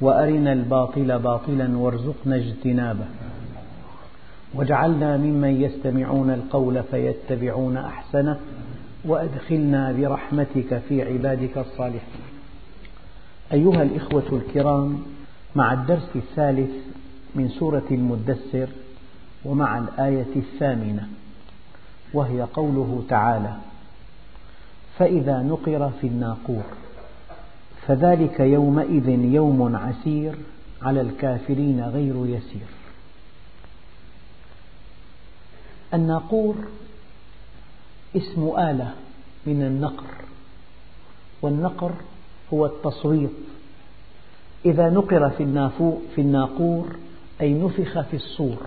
وأرنا الباطل باطلا وارزقنا اجتنابه. واجعلنا ممن يستمعون القول فيتبعون أحسنه وأدخلنا برحمتك في عبادك الصالحين. أيها الإخوة الكرام مع الدرس الثالث من سورة المدثر ومع الآية الثامنة وهي قوله تعالى فإذا نقر في الناقور فذلك يومئذ يوم عسير على الكافرين غير يسير. الناقور اسم آلة من النقر والنقر هو التصويت. إذا نقر في الناقور أي نفخ في الصور.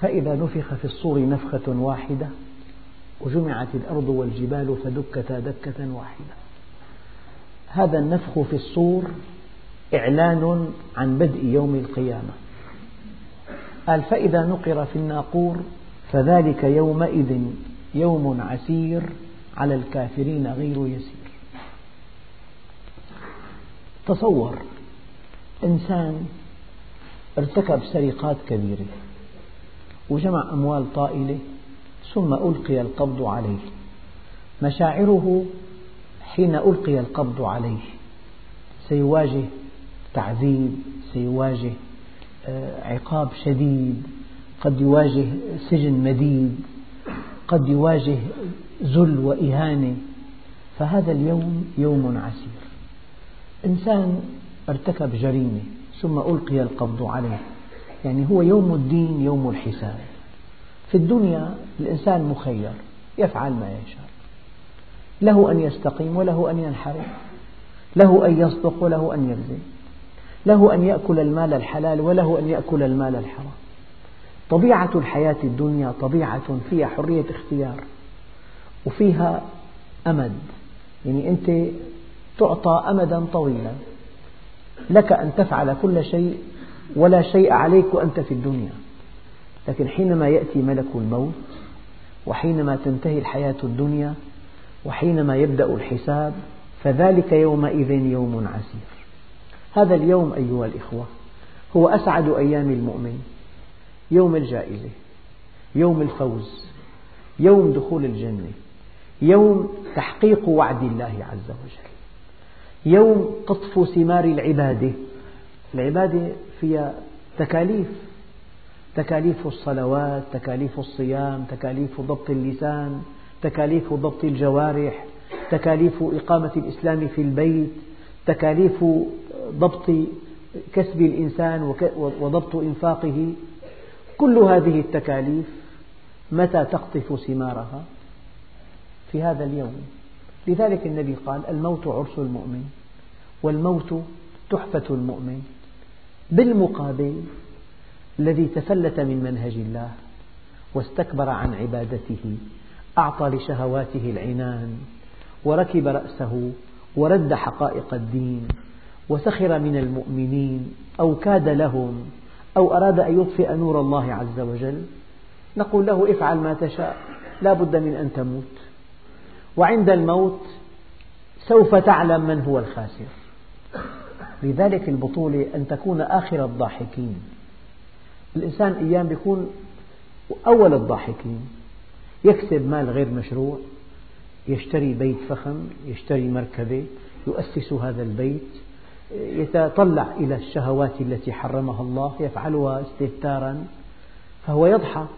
فإذا نفخ في الصور نفخة واحدة وجمعت الأرض والجبال فدكتا دكة واحدة. هذا النفخ في الصور إعلان عن بدء يوم القيامة. قال فإذا نقر في الناقور فذلك يومئذ يوم عسير على الكافرين غير يسير. تصور إنسان ارتكب سرقات كبيرة وجمع أموال طائلة ثم ألقي القبض عليه. مشاعره حين ألقي القبض عليه. سيواجه تعذيب سيواجه عقاب شديد قد يواجه سجن مديد قد يواجه ذل وإهانة. فهذا اليوم يوم عسير. إنسان ارتكب جريمة ثم ألقي القبض عليه. يعني هو يوم الدين يوم الحساب. في الدنيا الإنسان مخير يفعل ما يشاء. له أن يستقيم وله أن ينحرف له أن يصدق وله أن يكذب له أن يأكل المال الحلال وله أن يأكل المال الحرام. طبيعة الحياة الدنيا طبيعة فيها حرية اختيار وفيها أمد. يعني أنت تعطى أمدا طويلا لك أن تفعل كل شيء ولا شيء عليك وأنت في الدنيا. لكن حينما يأتي ملك الموت وحينما تنتهي الحياة الدنيا وحينما يبدأ الحساب فذلك يومئذ يوم عسير. هذا اليوم أيها الإخوة هو أسعد أيام المؤمن يوم الجائزة يوم الفوز يوم دخول الجنة يوم تحقيق وعد الله عز وجل يوم قطف ثمار العبادة. العبادة فيها تكاليف تكاليف الصلوات تكاليف الصيام تكاليف ضبط اللسان تكاليف ضبط الجوارح تكاليف إقامة الإسلام في البيت تكاليف ضبط كسب الإنسان وضبط إنفاقه. كل هذه التكاليف متى تقطف ثمارها في هذا اليوم. لذلك النبي قال الموت عرس المؤمن والموت تحفة المؤمن. بالمقابل الذي تفلت من منهج الله واستكبر عن عبادته أعطى لشهواته العنان وركب رأسه ورد حقائق الدين وسخر من المؤمنين أو كاد لهم أو أراد أن يطفئ نور الله عز وجل. نقول له افعل ما تشاء لا بد من أن تموت. وعند الموت سوف تعلم من هو الخاسر. لذلك البطولة أن تكون آخر الضاحكين. الإنسان أيام يكون أول الضاحكين. يكسب مال غير مشروع يشتري بيت فخم يشتري مركبة يؤسس هذا البيت يتطلع إلى الشهوات التي حرمها الله يفعلها استهتارا فهو يضحك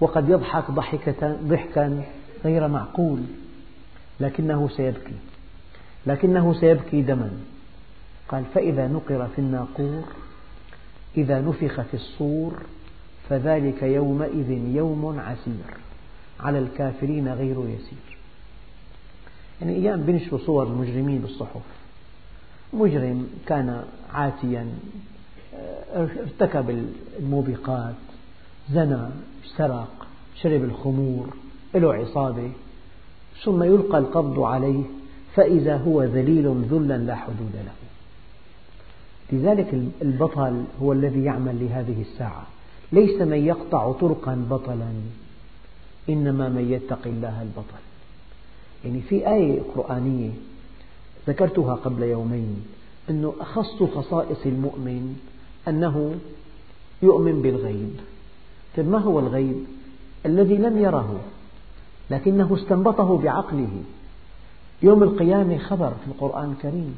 وقد يضحك ضحكة ضحكا غير معقول لكنه سيبكي لكنه سيبكي دما. قال فإذا نقر في الناقور إذا نفخ في الصور فذلك يومئذ يوم عسير. على الكافرين غير يسير. يعني أيام بنشروا صور المجرمين بالصحف. مجرم كان عاتيا ارتكب الموبقات زنى سرق شرب الخمور له عصابة ثم يلقى القبض عليه فإذا هو ذليل ذلا لا حدود له. لذلك البطل هو الذي يعمل لهذه الساعة. ليس من يقطع طرقا بطلا. إنما من يتقي الله البطل. يعني في آية قرآنية ذكرتها قبل يومين أنه أخص خصائص المؤمن أنه يؤمن بالغيب. طيب ما هو الغيب؟ الذي لم يره لكنه استنبطه بعقله. يوم القيامة خبر في القرآن الكريم.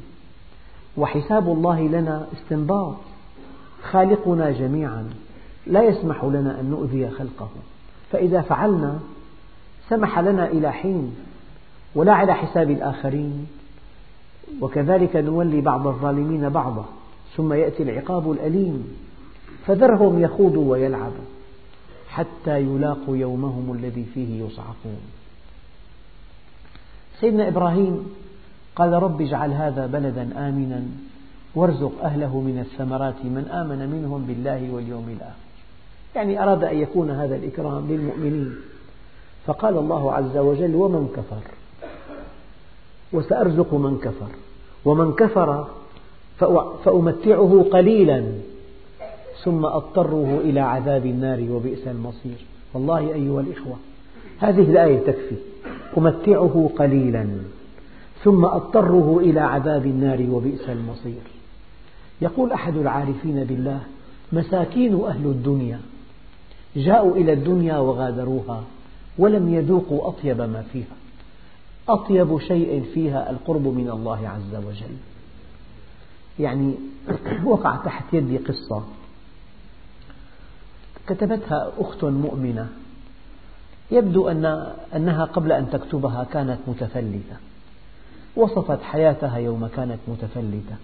وحساب الله لنا استنباط خالقنا جميعا. لا يسمح لنا أن نؤذي خلقه. فإذا فعلنا سمح لنا إلى حين ولا على حساب الآخرين. وكذلك نولي بعض الظالمين بعضا ثم يأتي العقاب الأليم. فذرهم يخوضوا ويلعبوا حتى يلاقوا يومهم الذي فيه يصعقون. سيدنا إبراهيم قال رب اجعل هذا بلدا آمنا وارزق أهله من الثمرات من آمن منهم بالله واليوم الآخر. يعني أراد أن يكون هذا الإكرام للمؤمنين. فقال الله عز وجل ومن كفر؟ وسأرزق من كفر. ومن كفر فأمتعه قليلا ثم أضطره إلى عذاب النار وبئس المصير. والله أيها الإخوة هذه الآية تكفي. أمتعه قليلا ثم أضطره إلى عذاب النار وبئس المصير. يقول أحد العارفين بالله مساكين أهل الدنيا جاءوا إلى الدنيا وغادروها ولم يذوقوا أطيب ما فيها أطيب شيء فيها القرب من الله عز وجل. يعني وقع تحت يدي قصة كتبتها أخت مؤمنة. يبدو أن أنها قبل أن تكتبها كانت متفلتة. وصفت حياتها يوم كانت متفلتة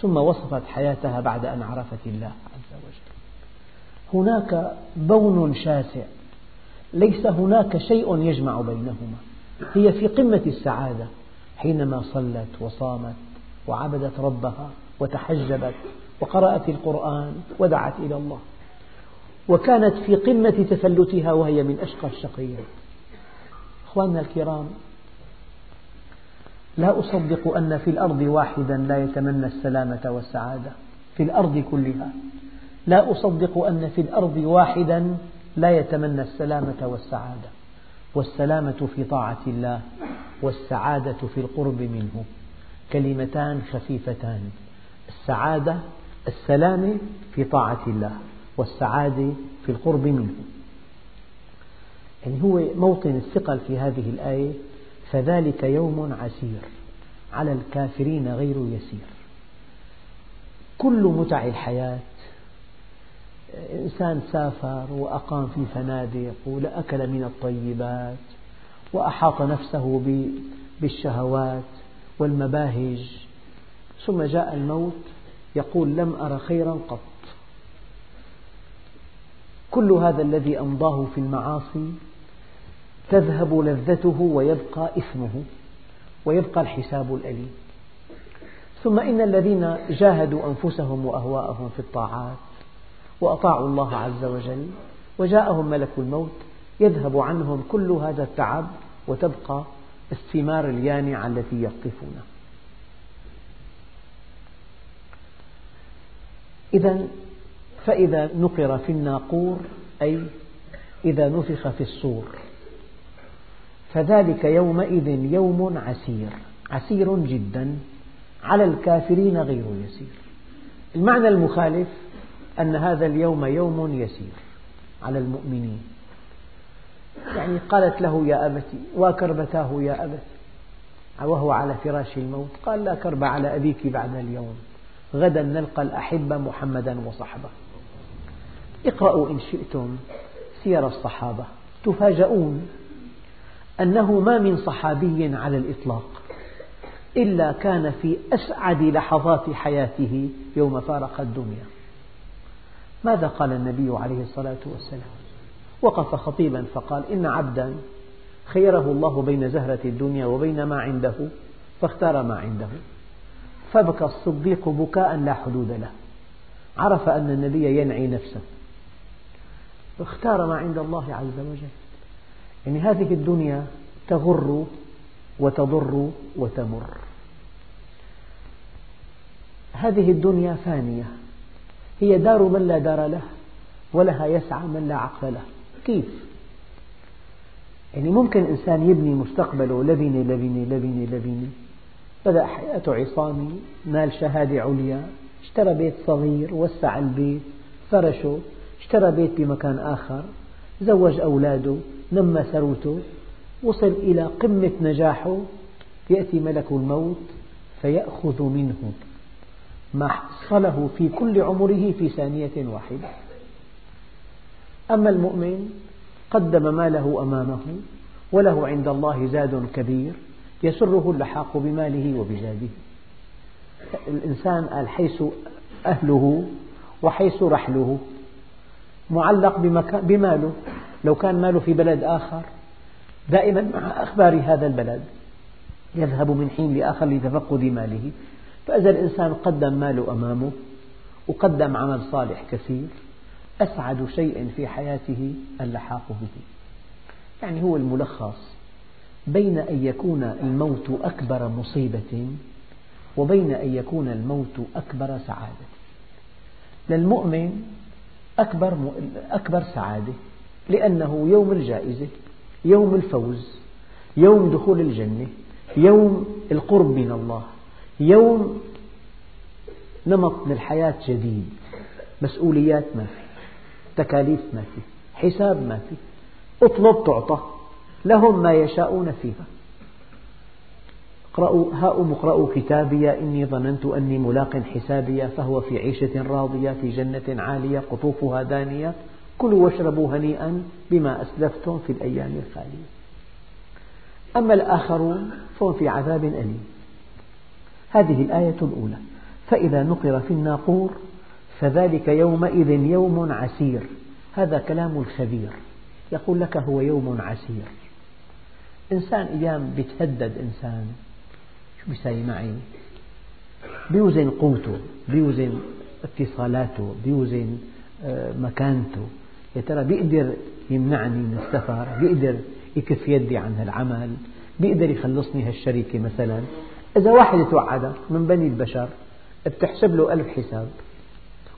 ثم وصفت حياتها بعد أن عرفت الله عز وجل. هناك بون شاسع. ليس هناك شيء يجمع بينهما. هي في قمة السعادة. حينما صلت وصامت وعبدت ربها وتحجبت وقرأت القرآن ودعت إلى الله. وكانت في قمة تفلتها وهي من أشقى الشقيات. أخواننا الكرام لا أصدق أن في الأرض واحدا لا يتمنى السلامة والسعادة. في الأرض كلها. لا أصدق أن في الأرض واحدا لا يتمنى السلامة والسعادة والسلامة في طاعة الله والسعادة في القرب منه. كلمتان خفيفتان السعادة السلامة في طاعة الله والسعادة في القرب منه. يعني هو موطن الثقل في هذه الآية فذلك يوم عسير على الكافرين غير يسير. كل متع الحياة إنسان سافر وأقام في فنادق وأكل من الطيبات وأحاط نفسه بالشهوات والمباهج ثم جاء الموت يقول لم أر خيرا قط. كل هذا الذي أمضاه في المعاصي تذهب لذته ويبقى إثمه ويبقى الحساب الأليم. ثم إن الذين جاهدوا أنفسهم وأهواءهم في الطاعات وأطاعوا الله عز وجل وجاءهم ملك الموت يذهب عنهم كل هذا التعب وتبقى الثمار اليانعة التي يقطفونها إذا فإذا نقر في الناقور أي إذا نفخ في الصور فذلك يومئذ يوم عسير عسير جدا على الكافرين غير يسير. المعنى المخالف أن هذا اليوم يوم يسير على المؤمنين. يعني قالت له يا أبتي وكربتاه يا أبت وهو على فراش الموت. قال لا كرب على أبيك بعد اليوم. غدا نلقى الأحبة محمدا وصحبه. اقرأوا إن شئتم سير الصحابة. تفاجؤون أنه ما من صحابي على الإطلاق إلا كان في أسعد لحظات حياته يوم فارق الدنيا. ماذا قال النبي عليه الصلاة والسلام؟ وقف خطيبا فقال إن عبدا خيره الله بين زهرة الدنيا وبين ما عنده فاختار ما عنده. فبكى الصديق بكاء لا حدود له. عرف أن النبي ينعي نفسه. اختار ما عند الله عز وجل. يعني هذه الدنيا تغر وتضر وتمر. هذه الدنيا فانية. هي دار من لا دار له ولها يسعى من لا عقل له. كيف؟ يعني ممكن إنسان يبني مستقبله لبنة لبنة لبنة لبنة بدأ حياته عصامي؟ نال شهادة عليا. اشترى بيت صغير وسع البيت فرشه. اشترى بيت بمكان آخر. زوج أولاده نمى ثروته وصل إلى قمة نجاحه. يأتي ملك الموت فيأخذ منه. ما حصله في كل عمره في ثانية واحدة. أما المؤمن قدم ماله أمامه وله عند الله زاد كبير يسره اللحاق بماله وبزاده الإنسان قال حيث أهله وحيث رحله معلق بماله. لو كان ماله في بلد آخر دائما مع أخبار هذا البلد يذهب من حين لآخر لتفقد ماله. فإذا الإنسان قدم ماله أمامه وقدم عمل صالح كثير أسعد شيء في حياته اللحاق به. يعني هو الملخص بين أن يكون الموت أكبر مصيبة وبين أن يكون الموت أكبر سعادة. للمؤمن أكبر, أكبر سعادة لأنه يوم الجائزة يوم الفوز يوم دخول الجنة يوم القرب من الله. يوم نمط للحياة جديد مسؤوليات ما في تكاليف ما في حساب ما في اطلب تعطى لهم ما يشاءون فيها. اقرأوا هاؤم اقرأوا كتابي إني ظننت أني ملاق حسابي فهو في عيشة راضية في جنة عالية قطوفها دانية كلوا واشربوا هنيئا بما أسلفتم في الأيام الخالية. أما الآخرون فهم في عذاب أليم. هذه الآية الأولى. فإذا نقر في الناقور فذلك يومئذ يوم عسير. هذا كلام الخبير. يقول لك هو يوم عسير. إنسان أيام بيتهدد إنسان. شو بيساوي معي؟ بيوزن قوته بيوزن اتصالاته بيوزن آه، مكانته. يا ترى بيقدر يمنعني من السفر؟ بيقدر يكف يدي عن هالعمل؟ بيقدر يخلصني هالشركة مثلا؟ إذا واحد توعدك من بني البشر بتحسب له ألف حساب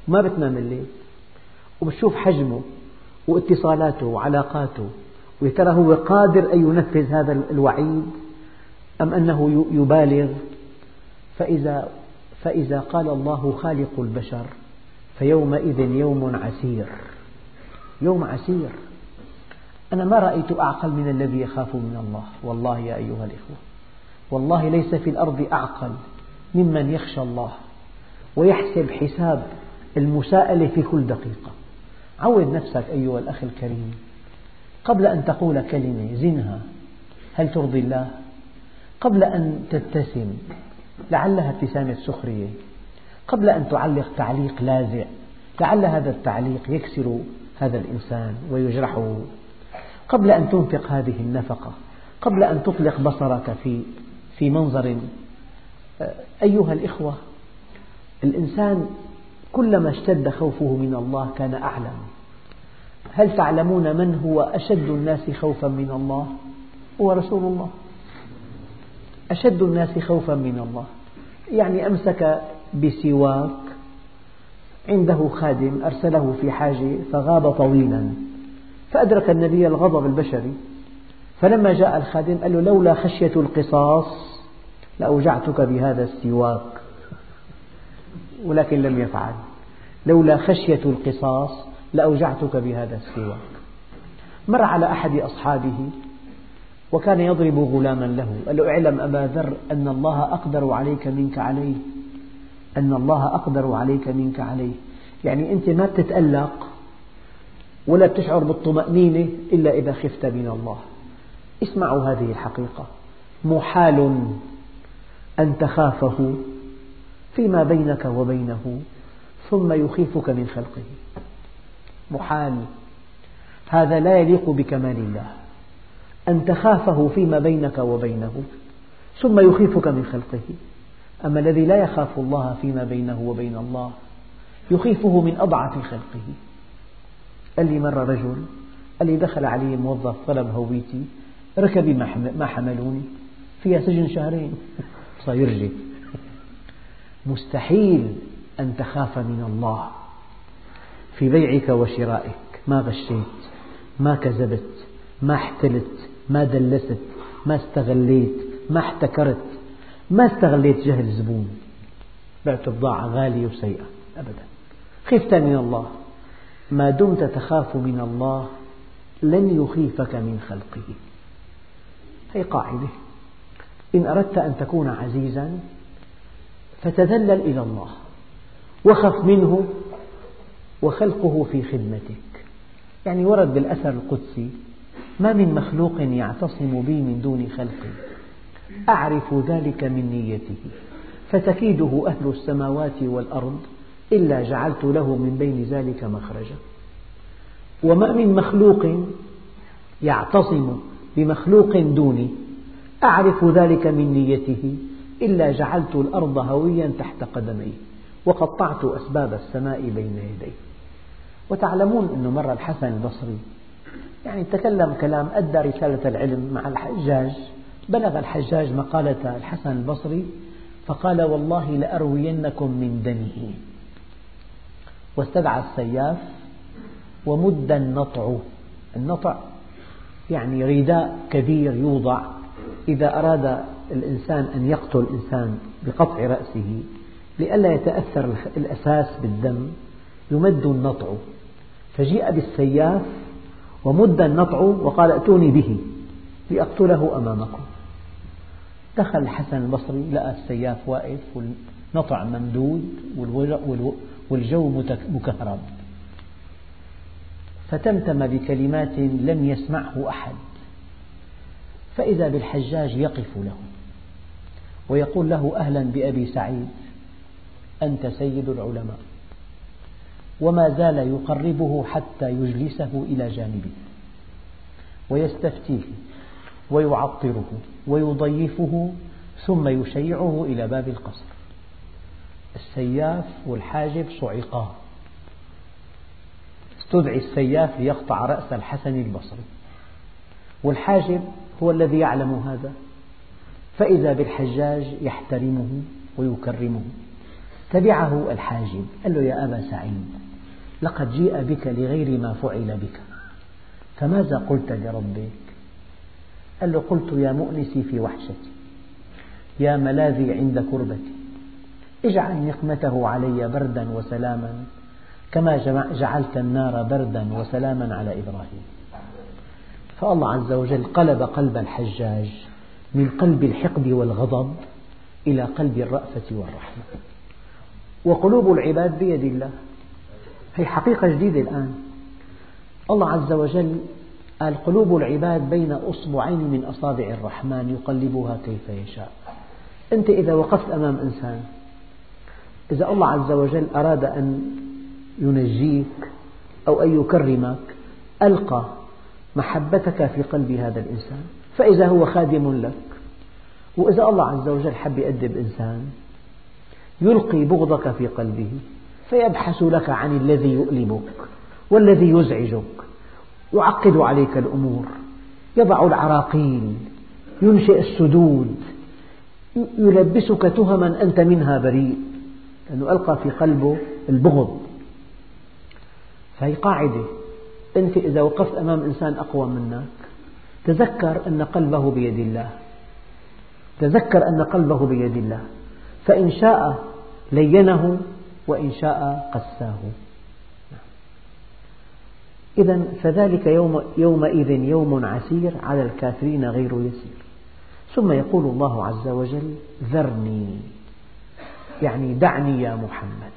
وما بتنام الليل وبتشوف حجمه واتصالاته وعلاقاته ويا ترى هو قادر أن ينفذ هذا الوعيد أم أنه يبالغ؟ فإذا, فإذا قال الله خالق البشر فيومئذ يوم عسير. يوم عسير. أنا ما رأيت أعقل من الذي يخاف من الله. والله يا أيها الإخوة. والله ليس في الأرض أعقل ممن يخشى الله ويحسب حساب المساءلة في كل دقيقة. عود نفسك أيها الأخ الكريم قبل أن تقول كلمة زنها هل ترضي الله؟ قبل أن تبتسم لعلها ابتسامة سخرية. قبل أن تعلق تعليق لاذع لعل هذا التعليق يكسر هذا الإنسان ويجرحه. قبل أن تنفق هذه النفقة قبل أن تطلق بصرك في في منظر. أيها الإخوة الإنسان كلما اشتد خوفه من الله كان أعلم. هل تعلمون من هو أشد الناس خوفا من الله؟ هو رسول الله. أشد الناس خوفا من الله. يعني أمسك بسواك عنده خادم أرسله في حاجة فغاب طويلا فأدرك النبي الغضب البشري. فلما جاء الخادم قال له لولا خشية القصاص لأوجعتك بهذا السواك ولكن لم يفعل. لولا خشية القصاص لأوجعتك بهذا السواك. مر على أحد أصحابه وكان يضرب غلاما له. قال له اعلم أبا ذر أن الله أقدر عليك منك عليه. أن الله أقدر عليك منك عليه. يعني أنت ما تتألق ولا تشعر بالطمأنينة إلا إذا خفت من الله. اسمعوا هذه الحقيقة. محال أن تخافه فيما بينك وبينه ثم يخيفك من خلقه. محال هذا لا يليق بكمال الله. أن تخافه فيما بينك وبينه ثم يخيفك من خلقه. أما الذي لا يخاف الله فيما بينه وبين الله يخيفه من أضعف خلقه. قال لي مرة رجل قال لي دخل علي موظف طلب هويتي ركبي ما حملوني فيها سجن شهرين. صار يرجف مستحيل أن تخاف من الله في بيعك وشرائك. ما غشيت ما كذبت ما احتلت ما دلست ما استغليت ما احتكرت ما استغليت جهل الزبون بعت بضاعة غالية وسيئة أبدا. خفت من الله. ما دمت تخاف من الله لن يخيفك من خلقه. هي قاعدة. إن أردت أن تكون عزيزا فتذلل إلى الله وخف منه وخلقه في خدمتك. يعني ورد بالأثر القدسي ما من مخلوق يعتصم بي من دون خلقي أعرف ذلك من نيته. فتكيده أهل السماوات والأرض إلا جعلت له من بين ذلك مخرجا. وما من مخلوق يعتصم بمخلوق دوني أعرف ذلك من نيته إلا جعلت الأرض هويا تحت قدميه وقطعت أسباب السماء بين يديه. وتعلمون أنه مرة الحسن البصري يعني تكلم كلام أدى رسالة العلم مع الحجاج بلغ الحجاج مقالة الحسن البصري فقال والله لأروينكم من دمه. واستدعى السياف ومد النطع. النطع يعني رداء كبير يوضع إذا أراد الإنسان أن يقتل إنسان بقطع رأسه لئلا يتأثر الأساس بالدم يمد النطع. فجيء بالسياف ومد النطع وقال ائتوني به لأقتله أمامكم. دخل الحسن البصري لقى السياف واقف والنطع ممدود والجو مكهرب. فتمتم بكلمات لم يسمعه أحد. فإذا بالحجاج يقف له ويقول له أهلا بأبي سعيد أنت سيد العلماء. وما زال يقربه حتى يجلسه إلى جانبه ويستفتيه ويعطره ويضيفه ثم يشيعه إلى باب القصر. السياف والحاجب صعقا. استدعي السياف ليقطع رأس الحسن البصري. والحاجب هو الذي يعلم هذا. فإذا بالحجاج يحترمه ويكرمه. تبعه الحاجب. قال له يا أبا سعيد لقد جيء بك لغير ما فعل بك. فماذا قلت لربك؟ قال له قلت يا مؤنسي في وحشتي يا ملاذي عند كربتي. اجعل نقمته علي بردا وسلاما كما جعلت النار بردا وسلاما على إبراهيم. فالله عز وجل قلب قلب الحجاج من قلب الحقد والغضب إلى قلب الرأفة والرحمة. وقلوب العباد بيد الله. هي حقيقة جديدة الآن. الله عز وجل قال قلوب العباد بين أصبعين من أصابع الرحمن يقلبها كيف يشاء. أنت إذا وقفت أمام إنسان إذا الله عز وجل أراد أن ينجيك أو أن يكرمك ألقى محبتك في قلب هذا الإنسان. فإذا هو خادم لك وإذا الله عز وجل حب يأدب إنسان يلقي بغضك في قلبه فيبحث لك عن الذي يؤلمك والذي يزعجك يعقد عليك الأمور يضع العراقيل ينشئ السدود يلبسك تهما أنت منها بريء لأنه ألقى في قلبه البغض. فهي قاعدة. أنت إذا وقفت أمام إنسان أقوى منك تذكر أن قلبه بيد الله. تذكر أن قلبه بيد الله. فإن شاء لينه وإن شاء قساه. إذا فذلك يوم يومئذ يوم عسير على الكافرين غير يسير. ثم يقول الله عز وجل ذرني. يعني دعني يا محمد.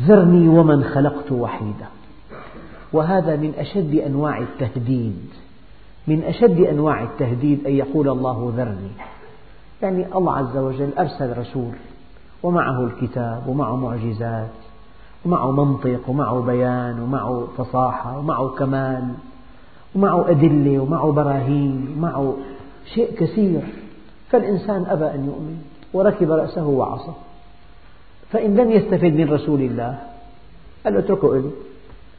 ذرني ومن خلقت وحيدا. وهذا من أشد أنواع التهديد. من أشد أنواع التهديد أن يقول الله ذرني. يعني الله عز وجل أرسل رسول ومعه الكتاب ومعه معجزات ومعه منطق ومعه بيان ومعه فصاحة ومعه كمال ومعه أدلة ومعه براهين ومعه شيء كثير. فالإنسان أبى أن يؤمن وركب رأسه وعصى. فإن لم يستفد من رسول الله قال له اتركه إلي.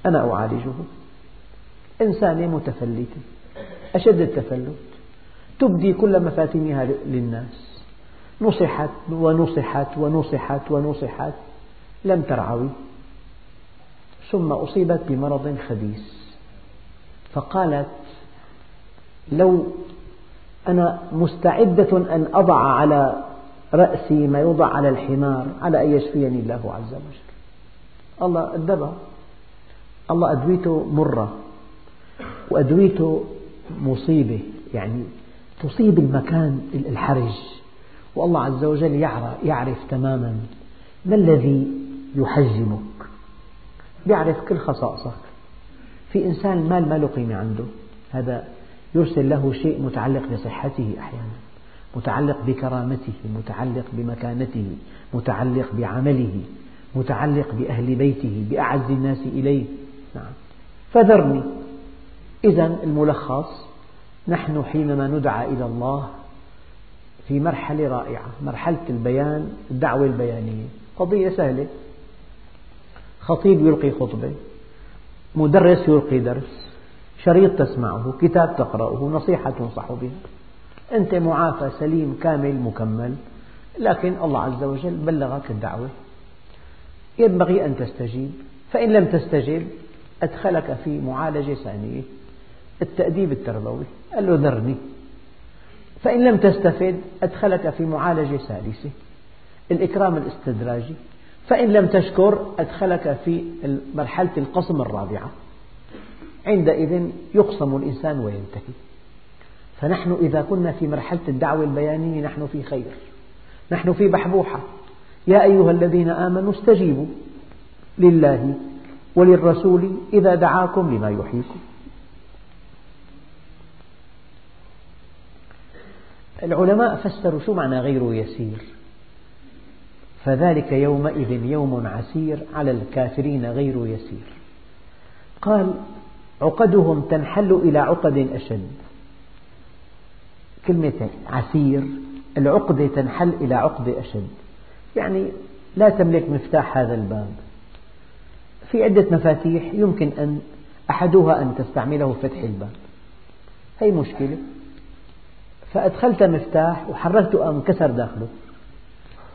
أنا أعالجه. إنسانة متفلتة أشد التفلت. تبدي كل مفاتنها للناس. نصحت ونصحت ونصحت ونصحت لم ترعوي. ثم أصيبت بمرض خبيث. فقالت لو أنا مستعدة أن أضع على رأسي ما يوضع على الحمار على أن يشفيني الله عز وجل. الله أدبها الله أدويته مرة وأدويته مصيبة يعني تصيب المكان الحرج. والله عز وجل يعرف تماما ما الذي يحجمك. يعرف كل خصائصك. في إنسان المال ما له قيمة عنده. هذا يرسل له شيء متعلق بصحته أحيانا متعلق بكرامته متعلق بمكانته متعلق بعمله متعلق بأهل بيته بأعز الناس إليه. نعم. فذرني. إذا الملخص نحن حينما ندعى إلى الله في مرحلة رائعة مرحلة البيان الدعوة البيانية. قضية سهلة. خطيب يلقي خطبة مدرس يلقي درس شريط تسمعه كتاب تقرأه نصيحة تنصح بها أنت معافى سليم كامل مكمل. لكن الله عز وجل بلغك الدعوة. ينبغي أن تستجيب. فإن لم تستجب أدخلك في معالجة ثانية التأديب التربوي. قال له ذرني. فإن لم تستفد أدخلك في معالجة ثالثة الإكرام الاستدراجي. فإن لم تشكر أدخلك في مرحلة القصم الرابعة. عندئذ يقصم الإنسان وينتهي. فنحن إذا كنا في مرحلة الدعوة البيانية نحن في خير. نحن في بحبوحة. يا أيها الذين آمنوا استجيبوا لله وللرسول إذا دعاكم لما يحييكم العلماء فسروا شو معنى غير يسير. فذلك يومئذ يوم عسير على الكافرين غير يسير. قال عقدهم تنحل إلى عقد أشد. كلمة عسير العقدة تنحل إلى عقدة أشد. يعني لا تملك مفتاح هذا الباب. في عدة مفاتيح يمكن أن أحدها أن تستعمله في فتح الباب. هي مشكلة. فأدخلت مفتاح وحركته انكسر داخله.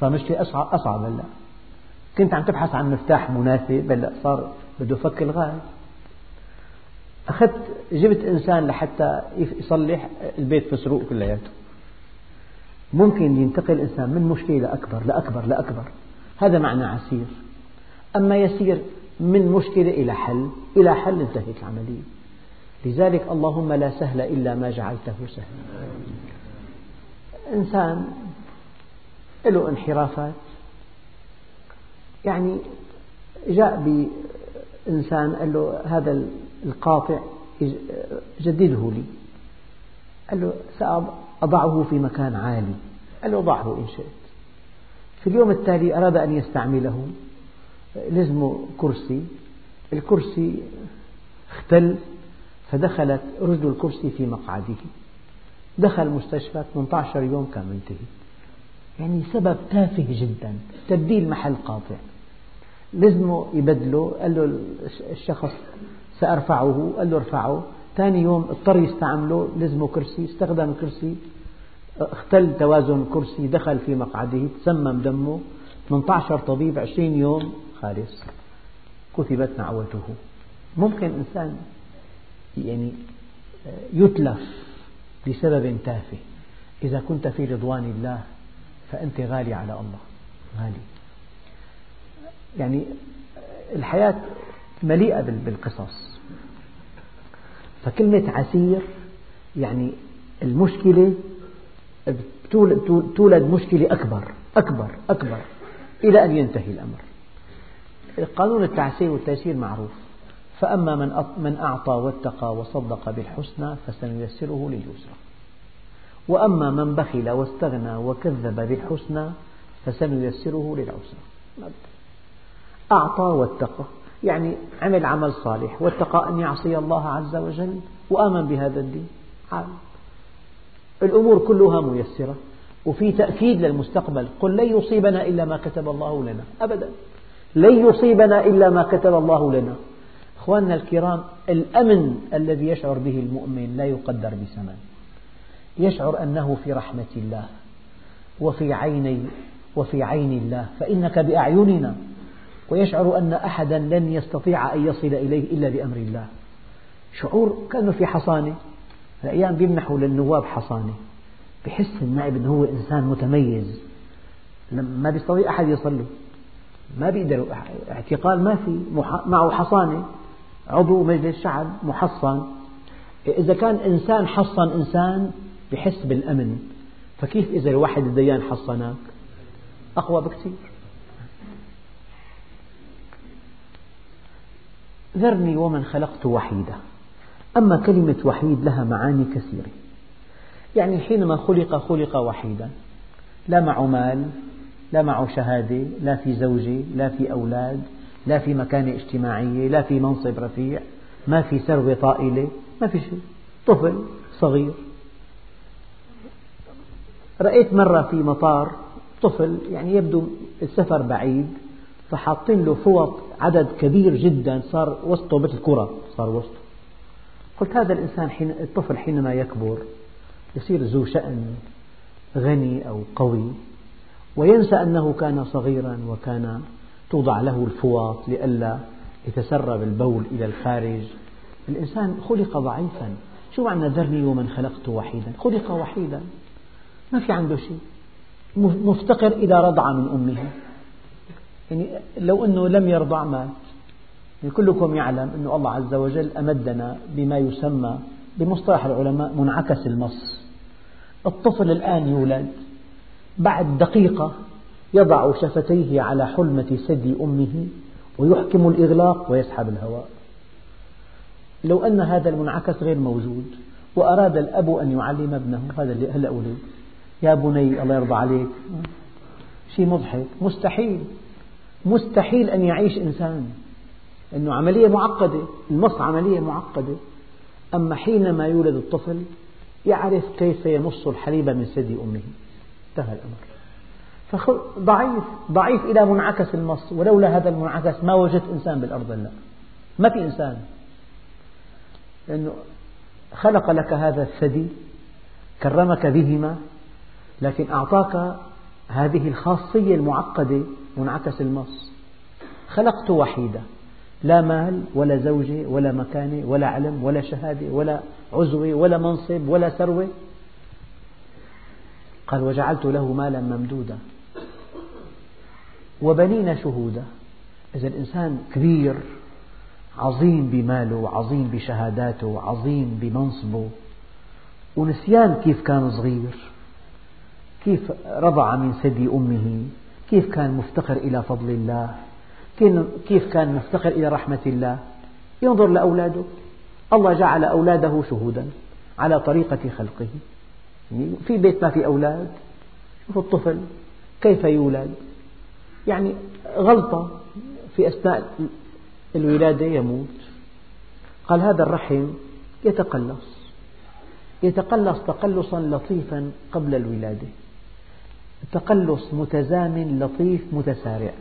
فمشكلة أصعب أصعب هلا. كنت عم تبحث عن مفتاح مناسب هلا صار بده فك الغاز. أخذت جبت إنسان لحتى يصلح البيت مسروق كلياته. ممكن ينتقل الإنسان من مشكلة لأكبر لأكبر لأكبر. هذا معنى عسير. أما يسير من مشكلة إلى حل إلى حل انتهت العملية. لذلك اللهم لا سهل إلا ما جعلته سهلا. إنسان له انحرافات. يعني جاء بإنسان قال له هذا القاطع جدده لي. قال له سأضعه في مكان عالي. قال له ضعه إن شئت. في اليوم التالي أراد أن يستعمله. لزمه كرسي. الكرسي اختل فدخلت رجل الكرسي في مقعده. دخل المستشفى 18 يوم كان منتهي. يعني سبب تافه جدا تبديل محل قاطع. لزمه يبدله قال له الشخص سأرفعه قال له ارفعه. ثاني يوم اضطر يستعمله لزمه كرسي استخدم كرسي. اختل توازن الكرسي دخل في مقعده تسمم دمه. 18 طبيب 20 يوم خالص كتبت نعوته ممكن إنسان يعني يتلف لسبب تافه. إذا كنت في رضوان الله فأنت غالي على الله. غالي. يعني الحياة مليئة بالقصص. فكلمة عسير يعني المشكلة تولد مشكلة أكبر أكبر أكبر إلى أن ينتهي الأمر. قانون التعسير والتيسير معروف. فأما من من أعطى واتقى وصدق بالحسنى فسنيسره لليسرى. وأما من بخل واستغنى وكذب بالحسنى فسنيسره للعسرى. أعطى واتقى يعني عمل عمل صالح واتقى أن يعصي الله عز وجل وآمن بهذا الدين. عالم الأمور كلها ميسرة وفي تأكيد للمستقبل. قل لن يصيبنا إلا ما كتب الله لنا. أبدا. لن يصيبنا إلا ما كتب الله لنا. أخواننا الكرام الأمن الذي يشعر به المؤمن لا يقدر بثمن. يشعر أنه في رحمة الله وفي عيني وفي عين الله فإنك بأعيننا. ويشعر أن أحدا لن يستطيع أن يصل إليه إلا بأمر الله. شعور كأنه في حصانة. الأيام بيمنحوا للنواب حصانة. بحس النائب أنه هو إنسان متميز. ما بيستطيع أحد يصل ما بيقدر اعتقال ما في معه حصانة عضو مجلس شعب محصن. إذا كان إنسان حصن إنسان بحس بالأمن. فكيف إذا الواحد الديان حصنك أقوى بكثير ذرني ومن خلقت وحيدا. أما كلمة وحيد لها معاني كثيرة. يعني حينما خلق خلق وحيدا. لا معه مال لا معه شهادة لا في زوجة لا في أولاد لا في مكانة اجتماعية لا في منصب رفيع ما في ثروة طائلة ما في شيء. طفل صغير. رأيت مرة في مطار طفل يعني يبدو السفر بعيد فحاطين له فوط عدد كبير جدا صار وسطه مثل كرة صار وسطه. قلت هذا الإنسان حين الطفل حينما يكبر يصير ذو شأن غني أو قوي. وينسى أنه كان صغيرا وكان توضع له الفوط لئلا يتسرب البول إلى الخارج. الإنسان خلق ضعيفا. شو معنى ذرني ومن خلقت وحيدا؟ خلق وحيدا. ما في عنده شيء. مفتقر إلى رضعة من أمه. يعني لو أنه لم يرضع مات. يعني كلكم يعلم أن الله عز وجل أمدنا بما يسمى بمصطلح العلماء منعكس المص. الطفل الآن يولد. بعد دقيقة يضع شفتيه على حلمة ثدي أمه ويحكم الإغلاق ويسحب الهواء. لو أن هذا المنعكس غير موجود وأراد الأب أن يعلم ابنه هذا اللي هلأ ولد يا بني الله يرضى عليك. شيء مضحك. مستحيل. مستحيل أن يعيش إنسان. أنه عملية معقدة. المص عملية معقدة. أما حينما يولد الطفل يعرف كيف يمص الحليب من ثدي أمه. انتهى الأمر. ضعيف ضعيف إلى منعكس المص ولولا هذا المنعكس ما وجدت إنسان بالأرض لا. ما في إنسان. لأنه خلق لك هذا الثدي كرمك بهما لكن أعطاك هذه الخاصية المعقدة منعكس المص خلقت وحيدة لا مال ولا زوجة ولا مكانة ولا علم ولا شهادة ولا عزوة ولا منصب ولا ثروة. قال وجعلت له مالا ممدودا وبنين شهودا. إذا الإنسان كبير عظيم بماله عظيم بشهاداته عظيم بمنصبه. ونسيان كيف كان صغير كيف رضع من ثدي أمه كيف كان مفتقر إلى فضل الله كيف كان مفتقر إلى رحمة الله. ينظر لأولاده. الله جعل أولاده شهودا على طريقة خلقه. في بيت ما في أولاد شوف الطفل كيف يولد. يعني غلطة في أثناء الولادة يموت. قال هذا الرحم يتقلص يتقلص تقلصا لطيفا قبل الولادة. تقلص متزامن لطيف متسارع.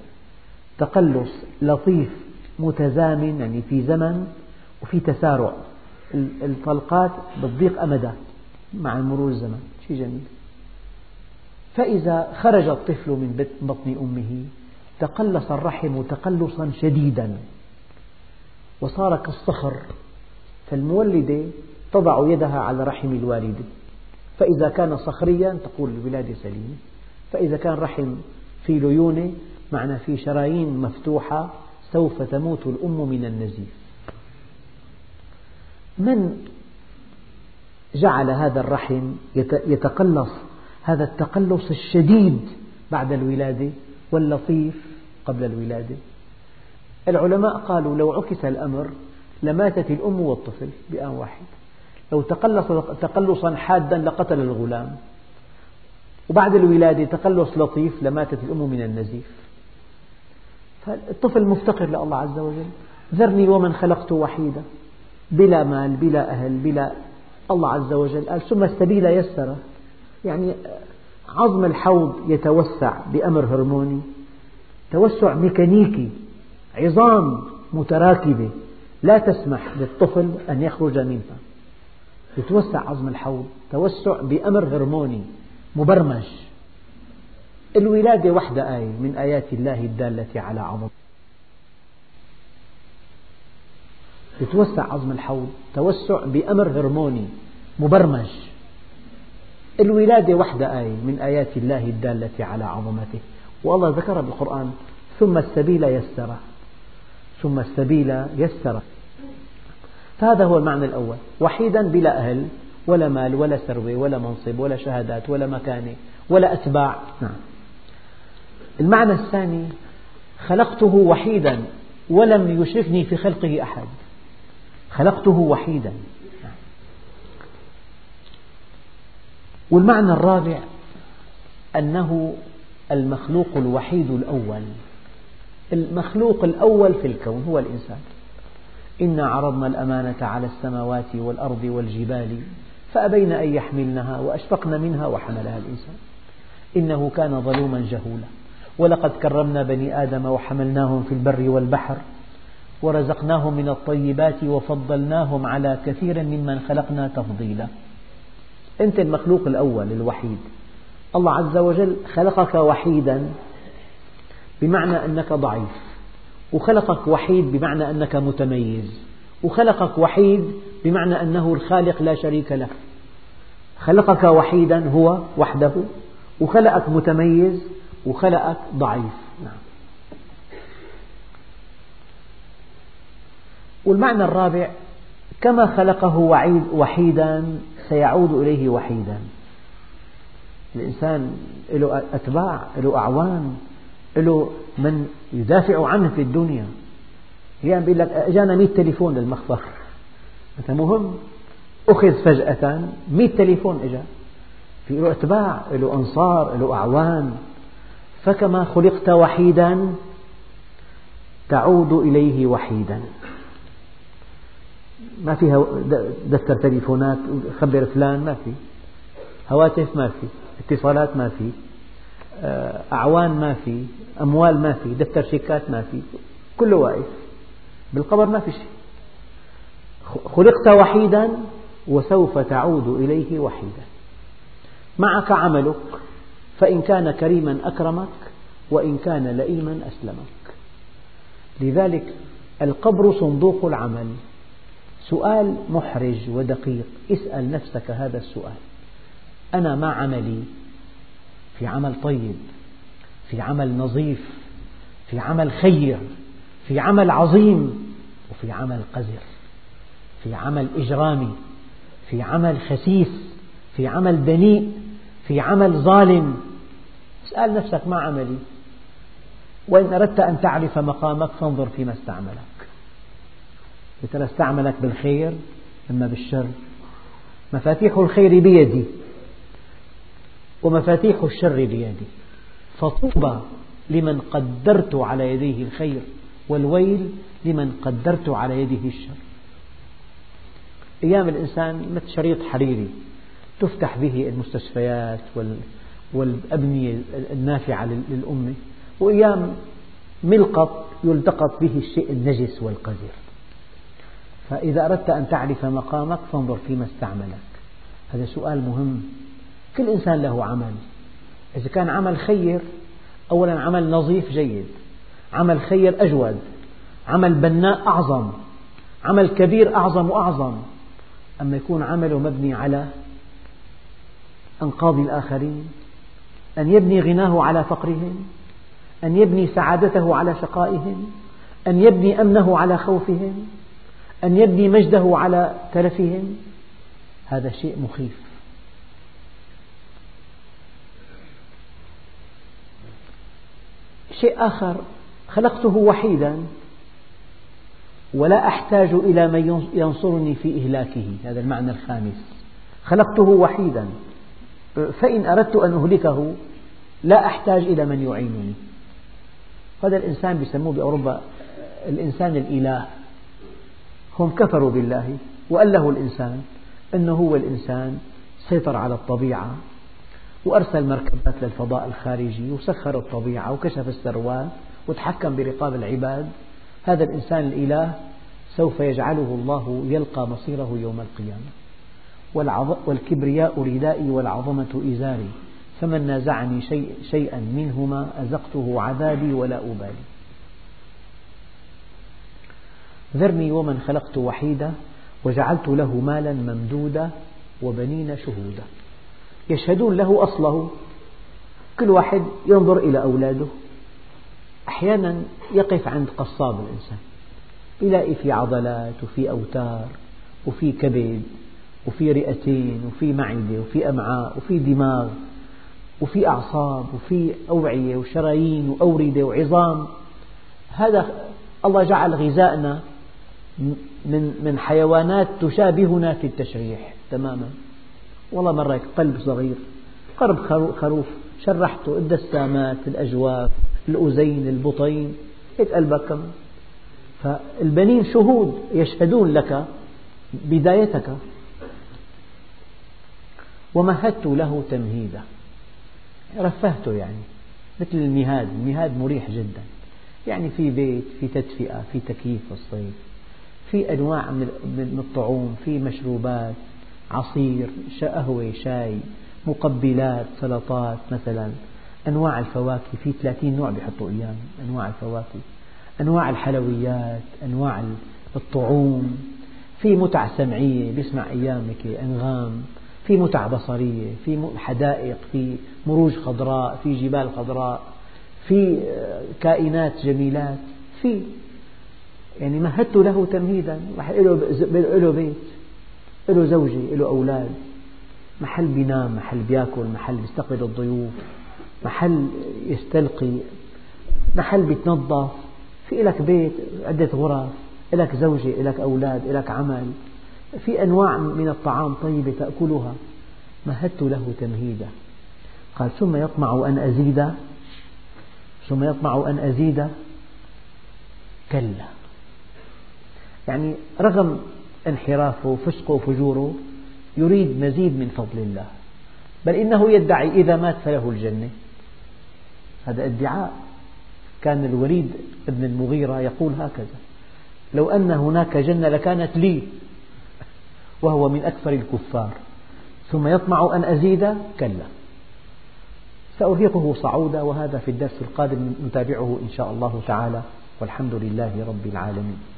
تقلص لطيف متزامن يعني في زمن وفي تسارع. الطلقات بتضيق أمدها مع مرور الزمن. شيء جميل. فإذا خرج الطفل من بطن أمه تقلص الرحم تقلصا شديدا وصار كالصخر فالمولدة تضع يدها على رحم الوالدة فإذا كان صخريا تقول الولادة سليمة فإذا كان رحم في ليونة معنى في شرايين مفتوحة سوف تموت الأم من النزيف. من جعل هذا الرحم يتقلص هذا التقلص الشديد بعد الولادة واللطيف قبل الولادة. العلماء قالوا لو عكس الأمر لماتت الأم والطفل بآن واحد. لو تقلص تقلصا حادا لقتل الغلام. وبعد الولادة تقلص لطيف لماتت الأم من النزيف. فالطفل مفتقر لله عز وجل. ذرني ومن خلقت وحيدا. بلا مال بلا أهل بلا الله عز وجل قال ثم السبيل يسره. يعني عظم الحوض يتوسع بأمر هرموني توسع ميكانيكي عظام متراكبة لا تسمح للطفل أن يخرج منها. يتوسع عظم الحوض توسع بأمر هرموني مبرمج. الولادة وحدها آية من آيات الله الدالة على عظمة يتوسع عظم الحوض توسع بأمر هرموني مبرمج. الولادة وحدها آية من آيات الله الدالة على عظمته. والله ذكر بالقرآن ثم السبيل يسره ثم السبيل يسره فهذا هو المعنى الأول. وحيدا بلا أهل ولا مال ولا ثروة ولا منصب ولا شهادات ولا مكانة ولا أتباع. نعم. المعنى الثاني خلقته وحيدا ولم يشركني في خلقه أحد. خلقته وحيدا. والمعنى الرابع أنه المخلوق الوحيد الأول. المخلوق الأول في الكون هو الإنسان. إنا عرضنا الأمانة على السماوات والأرض والجبال فأبين أن يحملنها وأشفقن منها وحملها الإنسان. إنه كان ظلوما جهولا ولقد كرمنا بني آدم وحملناهم في البر والبحر. ورزقناهم من الطيبات وفضلناهم على كثير ممن خلقنا تفضيلا. أنت المخلوق الأول الوحيد. الله عز وجل خلقك وحيدا بمعنى أنك ضعيف وخلقك وحيد بمعنى أنك متميز وخلقك وحيد بمعنى أنه الخالق لا شريك له. خلقك وحيدا هو وحده وخلقك متميز وخلقك ضعيف نعم. والمعنى الرابع كما خلقه وحيدا سيعود إليه وحيدا. الإنسان له أتباع له أعوان له من يدافع عنه في الدنيا. أحيانا بيقول لك أجانا 100 تليفون للمخفر. أنت مهم؟ أخذ فجأة 100 تليفون إجا. في له أتباع له أنصار له أعوان. فكما خلقت وحيدا تعود إليه وحيدا. ما في دفتر تليفونات خبر فلان ما في. هواتف ما في اتصالات ما في آه، أعوان ما في أموال ما في دفتر شيكات ما في كله واقف بالقبر ما في شيء. خلقت وحيدا وسوف تعود إليه وحيدا. معك عملك فإن كان كريما أكرمك وإن كان لئيما أسلمك. لذلك القبر صندوق العمل. سؤال محرج ودقيق. اسأل نفسك هذا السؤال. أنا ما عملي؟ في عمل طيب في عمل نظيف في عمل خير في عمل عظيم وفي عمل قذر في عمل إجرامي في عمل خسيس في عمل دنيء في عمل ظالم. اسأل نفسك ما عملي. وإن أردت أن تعرف مقامك فانظر فيما استعملك. استعملك بالخير أما بالشر. مفاتيح الخير بيدي ومفاتيح الشر بيدي. فطوبى لمن قدرت على يديه الخير والويل لمن قدرت على يده الشر. أيام الإنسان مثل شريط حريري تفتح به المستشفيات والأبنية النافعة للأمة. وأيام ملقط يلتقط به الشيء النجس والقذر فإذا أردت أن تعرف مقامك فانظر فيما استعملك. هذا سؤال مهم. كل إنسان له عمل. إذا كان عمل خير أولا عمل نظيف جيد. عمل خير أجود. عمل بناء أعظم. عمل كبير أعظم وأعظم. أما يكون عمله مبني على أنقاض الآخرين أن يبني غناه على فقرهم أن يبني سعادته على شقائهم أن يبني أمنه على خوفهم أن يبني مجده على تلفهم؟ هذا شيء مخيف. شيء آخر خلقته وحيدا ولا أحتاج إلى من ينصرني في إهلاكه. هذا المعنى الخامس. خلقته وحيدا. فإن أردت أن أهلكه لا أحتاج إلى من يعينني. هذا الإنسان يسموه بأوروبا الإنسان الإله. هم كفروا بالله وأله الإنسان أنه هو الإنسان سيطر على الطبيعة وأرسل مركبات للفضاء الخارجي وسخر الطبيعة وكشف الثروات وتحكم برقاب العباد. هذا الإنسان الإله سوف يجعله الله يلقى مصيره يوم القيامة. والكبرياء ردائي والعظمة إزاري فمن نازعني شيئا منهما أذقته عذابي ولا أبالي. ذرني ومن خلقت وحيدا وجعلت له مالا ممدودا وبنين شهودا. يشهدون له أصله. كل واحد ينظر إلى أولاده. أحيانا يقف عند قصاب الإنسان. يلاقي في عضلات وفي أوتار وفي كبد وفي رئتين وفي معدة وفي أمعاء وفي دماغ وفي أعصاب وفي أوعية وشرايين وأوردة وعظام. هذا الله جعل غذاءنا من من حيوانات تشابهنا في التشريح تماما. والله مرة قلب صغير قرب خروف شرحته الدسامات الأجواف الأذين البطين. هيك قلبك كمان فالبنين شهود يشهدون لك بدايتك. ومهدت له تمهيدا. رفهته يعني مثل المهاد. المهاد مريح جدا. يعني في بيت في تدفئة في تكييف في الصيف في أنواع من الطعوم في مشروبات عصير قهوة شاي مقبلات سلطات مثلا. أنواع الفواكه في 30 نوع بيحطوا أيام. أنواع الفواكه أنواع الحلويات أنواع الطعوم. في متع سمعية بيسمع أيامك أنغام. في متع بصرية في حدائق في مروج خضراء في جبال خضراء في كائنات جميلات. في يعني مهدت له تمهيدا له بيت له زوجة له أولاد. محل بينام محل بياكل محل بيستقبل الضيوف محل يستلقي محل بيتنظف. في لك بيت عدة غرف لك زوجة لك أولاد لك عمل. في أنواع من الطعام طيبة تأكلها. مهدت له تمهيدا. قال ثم يطمع أن أزيد. ثم يطمع أن أزيد. كلا. يعني رغم انحرافه وفسقه وفجوره يريد مزيد من فضل الله. بل إنه يدعي إذا مات فله الجنة. هذا ادعاء. كان الوليد بن المغيرة يقول هكذا. لو أن هناك جنة لكانت لي وهو من أكثر الكفار. ثم يطمع أن أزيد كلا. سأرهقه صعودا وهذا في الدرس القادم نتابعه إن شاء الله تعالى. والحمد لله رب العالمين.